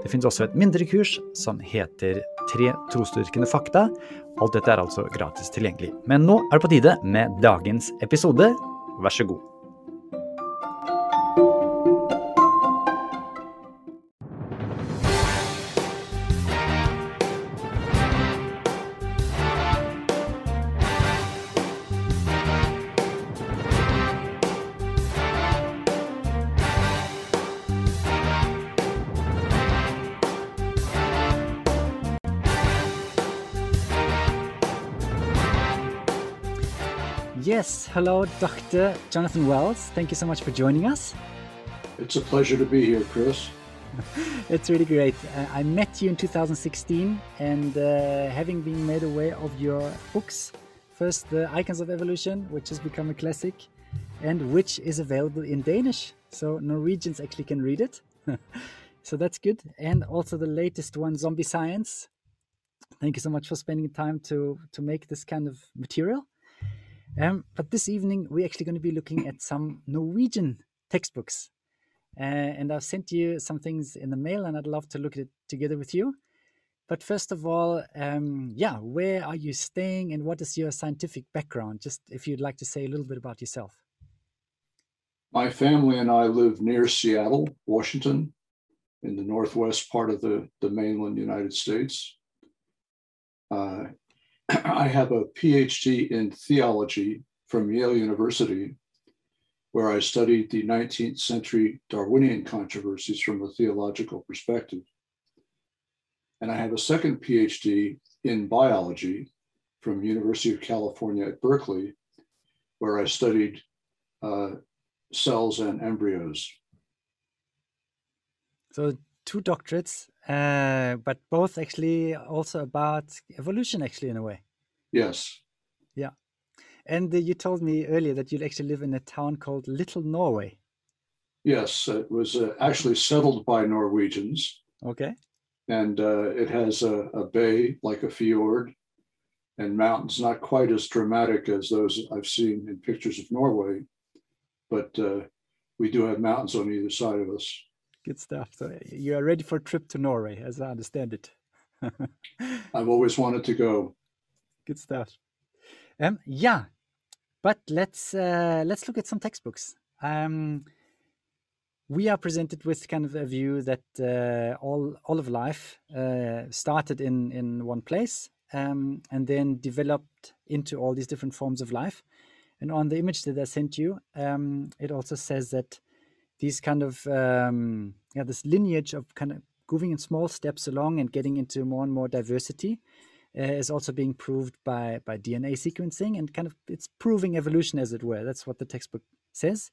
Det finnes også et mindre kurs som heter Tre trosdyrkende fakta. Alt dette er altså gratis tilgjengelig. Men nå er det på tide med dagens episode. Vær så god. Hello, Dr. Jonathan Wells. Thank you so much for joining us. It's a pleasure to be here, Chris. it's really great. Uh, I met you in 2016, and uh, having been made aware of your books, first the Icons of Evolution, which has become a classic, and which is available in Danish, so Norwegians actually can read it. so that's good. And also the latest one, Zombie Science. Thank you so much for spending time to to make this kind of material. Um, but this evening, we're actually going to be looking at some Norwegian textbooks. Uh, and I've sent you some things in the mail, and I'd love to look at it together with you. But first of all, um, yeah, where are you staying and what is your scientific background? Just if you'd like to say a little bit about yourself. My family and I live near Seattle, Washington, in the northwest part of the, the mainland United States. Uh, I have a PhD in theology from Yale University, where I studied the 19th century Darwinian controversies from a theological perspective. And I have a second PhD in biology from University of California at Berkeley, where I studied uh, cells and embryos. So two doctorates, uh, but both actually also about evolution, actually in a way. Yes. Yeah, and uh, you told me earlier that you actually live in a town called Little Norway. Yes, it was uh, actually settled by Norwegians. Okay. And uh, it has a, a bay like a fjord and mountains, not quite as dramatic as those I've seen in pictures of Norway, but uh, we do have mountains on either side of us. Good stuff. So you are ready for a trip to Norway, as I understand it. I've always wanted to go. Good stuff. Um, yeah, but let's uh, let's look at some textbooks. Um, we are presented with kind of a view that uh, all all of life uh, started in in one place um, and then developed into all these different forms of life. And on the image that I sent you, um, it also says that these kind of um, yeah this lineage of kind of moving in small steps along and getting into more and more diversity is also being proved by by DNA sequencing and kind of it's proving evolution as it were. That's what the textbook says,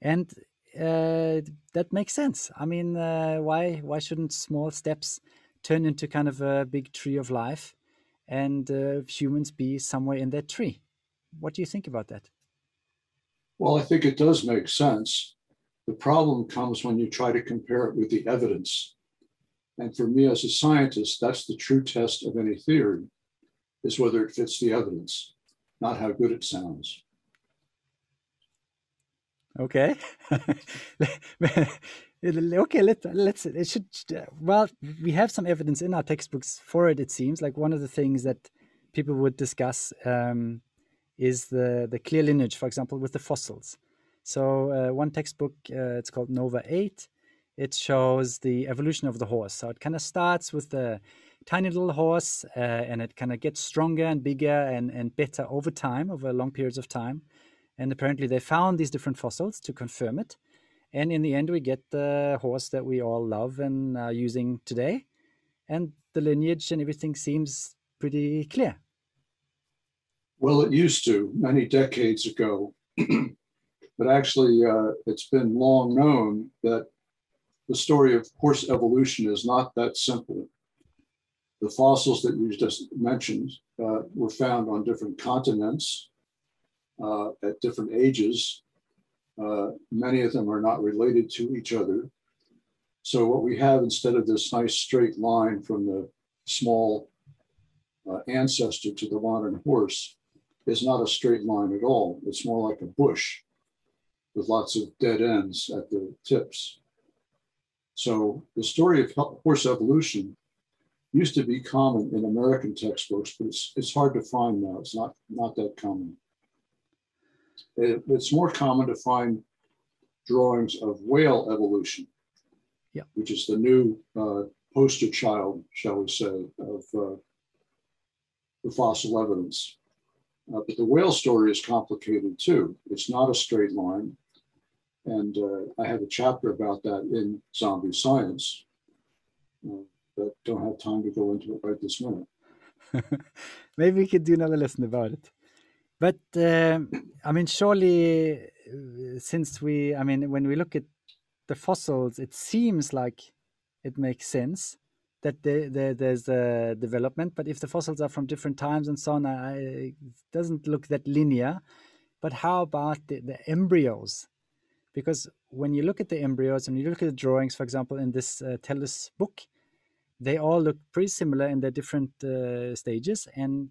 and uh, that makes sense. I mean, uh, why why shouldn't small steps turn into kind of a big tree of life, and uh, humans be somewhere in that tree? What do you think about that? Well, I think it does make sense. The problem comes when you try to compare it with the evidence. And for me as a scientist, that's the true test of any theory, is whether it fits the evidence, not how good it sounds. Okay. okay, let, let's, it should, well, we have some evidence in our textbooks for it, it seems. Like one of the things that people would discuss um, is the, the clear lineage, for example, with the fossils. So uh, one textbook, uh, it's called Nova 8. It shows the evolution of the horse. So it kind of starts with the tiny little horse uh, and it kind of gets stronger and bigger and, and better over time, over long periods of time. And apparently they found these different fossils to confirm it. And in the end, we get the horse that we all love and are using today. And the lineage and everything seems pretty clear. Well, it used to many decades ago. but actually, uh, it's been long known that the story of horse evolution is not that simple. The fossils that you just mentioned uh, were found on different continents, uh, at different ages. Uh, many of them are not related to each other. So what we have instead of this nice straight line from the small uh, ancestor to the modern horse is not a straight line at all. It's more like a bush with lots of dead ends at the tips. So the story of horse evolution used to be common in American textbooks, but it's, it's hard to find now. It's not, not that common. It, it's more common to find drawings of whale evolution, yeah. which is the new uh, poster child, shall we say, of uh, the fossil evidence. Uh, but the whale story is complicated too. It's not a straight line. And uh, I have a chapter about that in Zombie Science, uh, but don't have time to go into it right this minute. Maybe we could do another lesson about it. But um, I mean, surely, uh, since we, I mean, when we look at the fossils, it seems like it makes sense that the, the, there's a development. But if the fossils are from different times and so on, I, it doesn't look that linear. But how about the, the embryos? Because when you look at the embryos and you look at the drawings, for example, in this uh, Tellus book, they all look pretty similar in their different uh, stages. And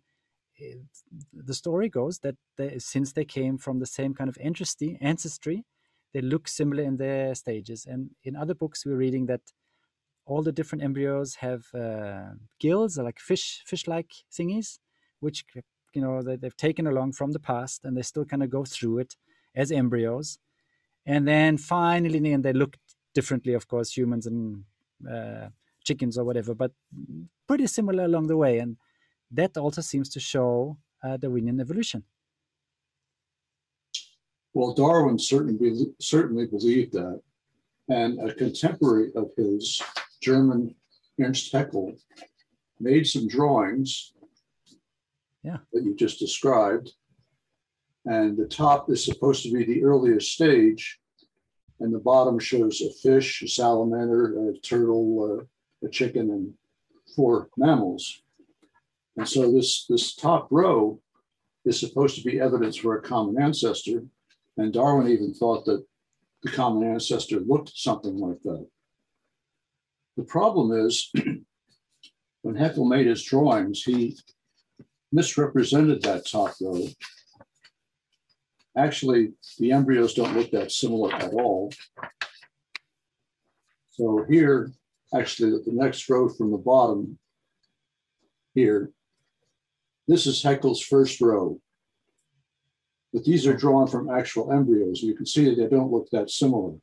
the story goes that they, since they came from the same kind of ancestry, ancestry, they look similar in their stages. And in other books, we're reading that all the different embryos have uh, gills, like fish, fish-like thingies, which you know they, they've taken along from the past, and they still kind of go through it as embryos and then finally and they look differently of course humans and uh, chickens or whatever but pretty similar along the way. And that also seems to show uh, darwinian evolution. Well darwin certainly certainly believed that. And a contemporary of his german ernst haeckel made some drawings yeah. that you just described and the top is supposed to be the earliest stage, and the bottom shows a fish, a salamander, a turtle, uh, a chicken, and four mammals. And so this, this top row is supposed to be evidence for a common ancestor. And Darwin even thought that the common ancestor looked something like that. The problem is, when Haeckel made his drawings, he misrepresented that top row Actually, the embryos don't look that similar at all. So here, actually, the next row from the bottom here, this is Haeckel's first row. But these are drawn from actual embryos. You can see that they don't look that similar.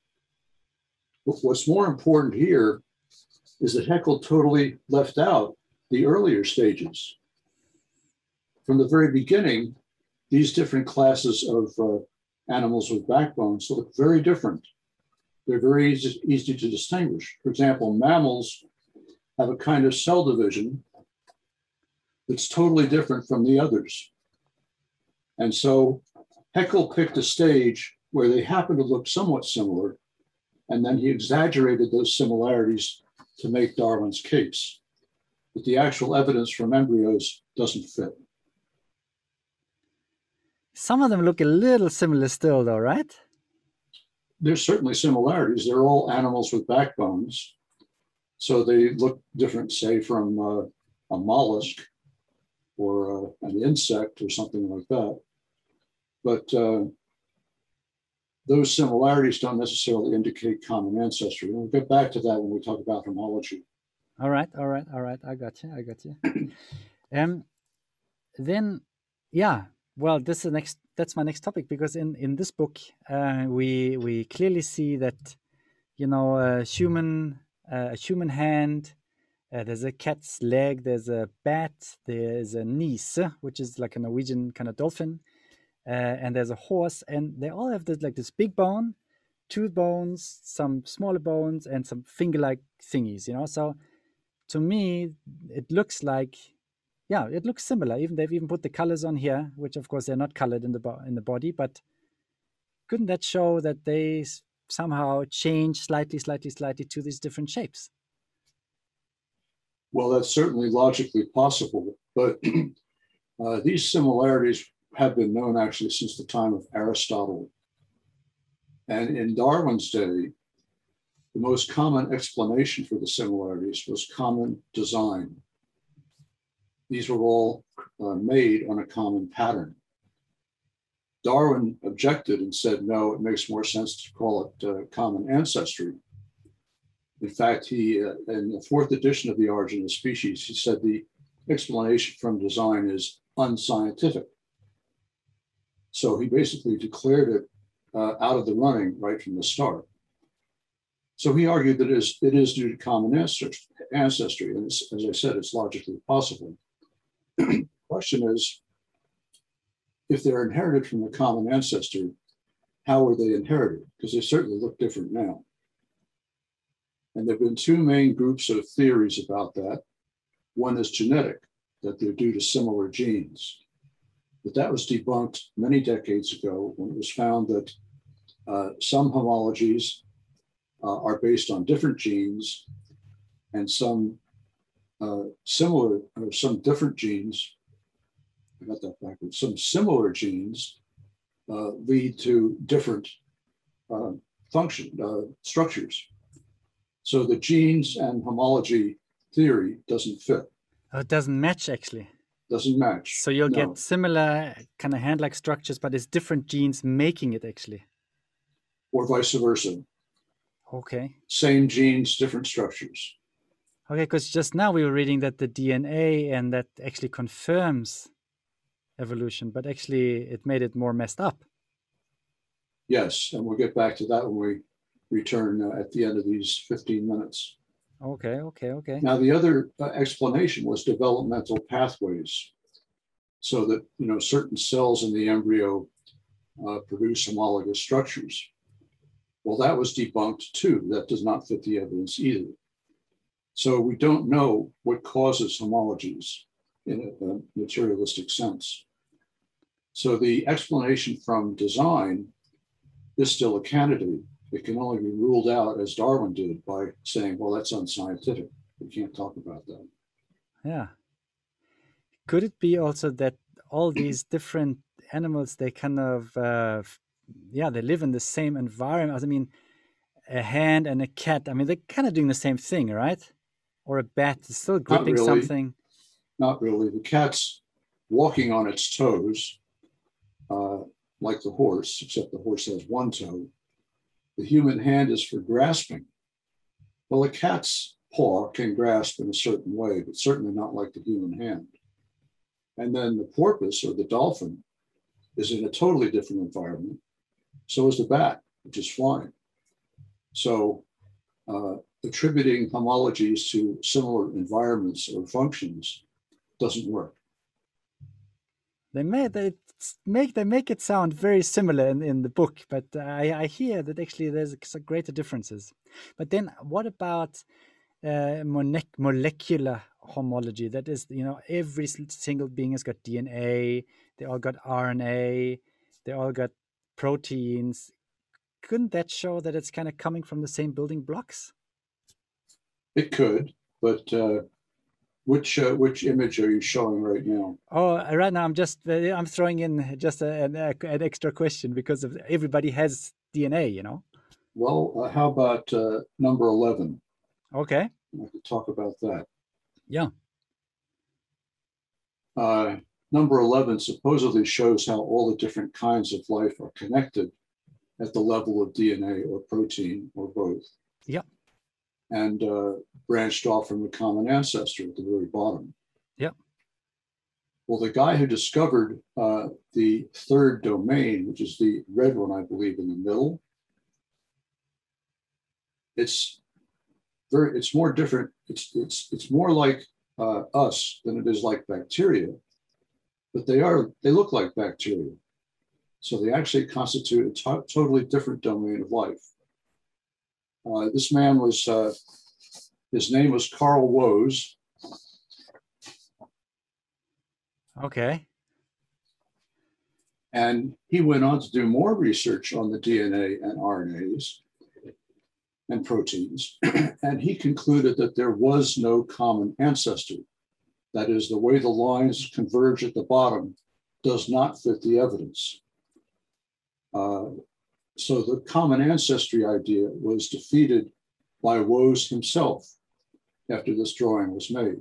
But what's more important here is that Haeckel totally left out the earlier stages. From the very beginning, these different classes of uh, animals with backbones look very different. They're very easy, easy to distinguish. For example, mammals have a kind of cell division that's totally different from the others. And so Haeckel picked a stage where they happen to look somewhat similar, and then he exaggerated those similarities to make Darwin's case. But the actual evidence from embryos doesn't fit. Some of them look a little similar still, though, right? There's certainly similarities. They're all animals with backbones. So they look different, say, from uh, a mollusk or uh, an insect or something like that. But uh, those similarities don't necessarily indicate common ancestry. We'll get back to that when we talk about homology. All right, all right, all right. I got you. I got you. um, then, yeah, well, this is next. That's my next topic because in in this book uh, we we clearly see that you know a human uh, a human hand. Uh, there's a cat's leg. There's a bat. There's a nise, which is like a Norwegian kind of dolphin, uh, and there's a horse, and they all have this like this big bone, two bones, some smaller bones, and some finger-like thingies. You know, so to me it looks like yeah, it looks similar. Even they've even put the colors on here, which of course they're not colored in the in the body, but couldn't that show that they somehow change slightly, slightly, slightly to these different shapes? Well, that's certainly logically possible, but uh, these similarities have been known actually since the time of Aristotle. And in Darwin's day, the most common explanation for the similarities was common design. These were all uh, made on a common pattern. Darwin objected and said, no, it makes more sense to call it uh, common ancestry. In fact, he, uh, in the fourth edition of The Origin of Species, he said the explanation from design is unscientific. So he basically declared it uh, out of the running right from the start. So he argued that it is, it is due to common ancestry. And as I said, it's logically possible. question is, if they're inherited from a common ancestor, how were they inherited? Because they certainly look different now. And there have been two main groups of theories about that. One is genetic, that they're due to similar genes. But that was debunked many decades ago when it was found that uh, some homologies uh, are based on different genes, and some uh, similar or some different genes. I got that backwards. Some similar genes uh, lead to different uh, function uh, structures. So the genes and homology theory doesn't fit. Oh, it doesn't match actually. Doesn't match. So you'll no. get similar kind of hand-like structures, but it's different genes making it actually. Or vice versa. Okay. Same genes, different structures. Okay, because just now we were reading that the DNA and that actually confirms evolution, but actually it made it more messed up. Yes, and we'll get back to that when we return uh, at the end of these 15 minutes. Okay, okay, okay. Now, the other uh, explanation was developmental pathways, so that you know certain cells in the embryo uh, produce homologous structures. Well, that was debunked too. That does not fit the evidence either. So we don't know what causes homologies in a, a materialistic sense. So the explanation from design is still a candidate. It can only be ruled out, as Darwin did, by saying, well, that's unscientific. We can't talk about that. Yeah. Could it be also that all these different animals, they kind of uh, yeah, they live in the same environment. I mean, a hand and a cat. I mean, they're kind of doing the same thing, right? Or a bat is still gripping really. something. Not really. The cat's walking on its toes, uh, like the horse, except the horse has one toe. The human hand is for grasping. Well, a cat's paw can grasp in a certain way, but certainly not like the human hand. And then the porpoise or the dolphin is in a totally different environment so is the bat, which is flying. So uh, attributing homologies to similar environments or functions doesn't work. They make they make it sound very similar in, in the book, but I, I hear that actually there's greater differences. But then what about uh, molecular homology? That is, you know, every single being has got DNA, they all got RNA, they all got proteins, couldn't that show that it's kind of coming from the same building blocks? It could, but uh, which uh, which image are you showing right now? Oh, right now I'm just uh, I'm throwing in just an, an, extra question because of everybody has DNA, you know. Well, uh, how about uh, number eleven? Okay. I could talk about that. Yeah. Uh, number 11 supposedly shows how all the different kinds of life are connected at the level of DNA or protein or both. Yep. And uh, branched off from the common ancestor at the very bottom. Yep. Well, the guy who discovered uh, the third domain, which is the red one, I believe, in the middle, it's very, it's more different. It's it's it's more like uh, us than it is like bacteria but they are they look like bacteria. So they actually constitute a to- totally different domain of life. Uh, this man was uh, his name was Carl Woese. Okay. And he went on to do more research on the DNA and RNAs and proteins. and he concluded that there was no common ancestor that is, the way the lines converge at the bottom does not fit the evidence. Uh, so the common ancestry idea was defeated by Woese himself after this drawing was made.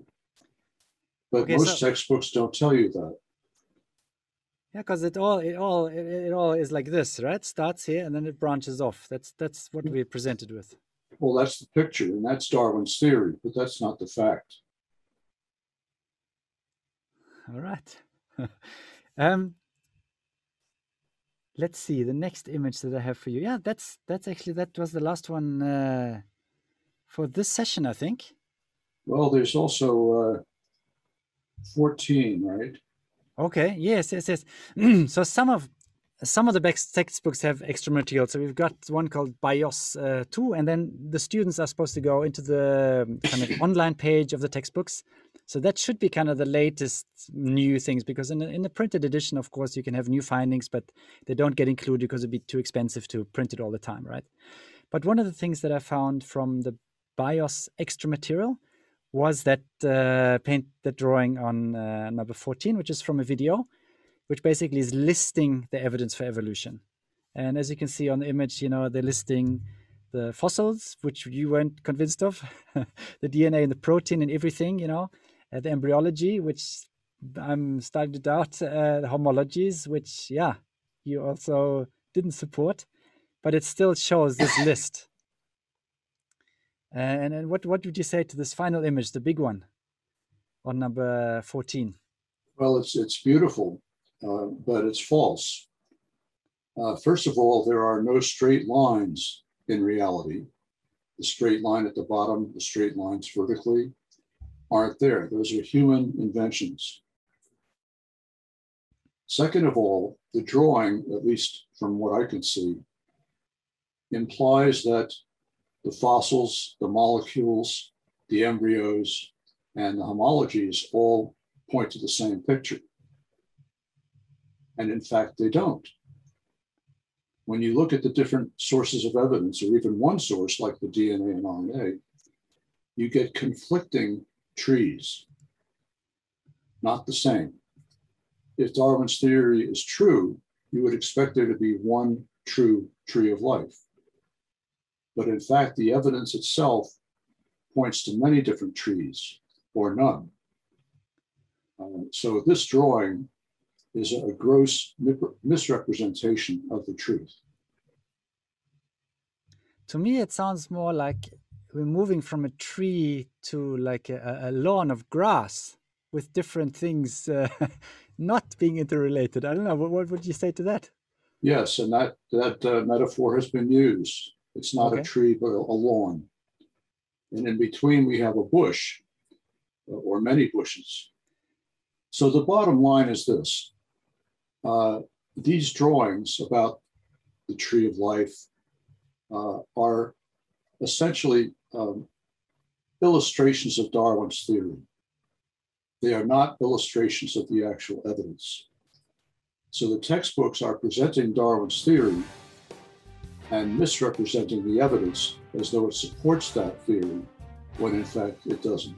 But Okay, most so- textbooks don't tell you that. Yeah, because it all it all it, it all is like this, right? Starts here and then it branches off. That's that's what we're presented with. Well, that's the picture, and that's Darwin's theory, but that's not the fact. All right. um, let's see the next image that I have for you. Yeah, that's that's actually that was the last one uh, for this session, I think. Well, there's also uh, 14, right? Okay. Yes. Yes. Yes. so some of some of the best textbooks have extra material. So we've got one called BIOS uh, 2, and then the students are supposed to go into the um, kind of online page of the textbooks. So that should be kind of the latest new things because in the, in the printed edition, of course, you can have new findings, but they don't get included because it'd be too expensive to print it all the time, right? But one of the things that I found from the BIOS extra material was that uh, paint the drawing on uh, number 14, which is from a video, which basically is listing the evidence for evolution. And as you can see on the image, you know, they're listing the fossils, which you weren't convinced of, the DNA and the protein and everything, you know, uh, the embryology, which I'm starting to doubt, uh, the homologies, which, yeah, you also didn't support, but it still shows this list. And, and what, what would you say to this final image, the big one on number 14? Well, it's it's beautiful, uh, but it's false. Uh, first of all, there are no straight lines in reality. The straight line at the bottom, the straight lines vertically, aren't there. Those are human inventions. Second of all, the drawing, at least from what I can see, implies that the fossils, the molecules, the embryos, and the homologies all point to the same picture. And in fact, they don't. When you look at the different sources of evidence, or even one source like the DNA and RNA, you get conflicting trees, not the same. If Darwin's theory is true, you would expect there to be one true tree of life. But in fact, the evidence itself points to many different trees or none. Uh, so this drawing is a gross misrepresentation of the truth. To me, it sounds more like we're moving from a tree to like a, a lawn of grass with different things uh, not being interrelated. I don't know. What, what would you say to that? Yes, and that that uh, metaphor has been used. It's not Okay. a tree, but a, lawn. And in between, we have a bush uh, or many bushes. So the bottom line is this uh, these drawings about the tree of life uh, are essentially um, illustrations of Darwin's theory. They are not illustrations of the actual evidence. So the textbooks are presenting Darwin's theory and misrepresenting the evidence as though it supports that theory, when in fact it doesn't.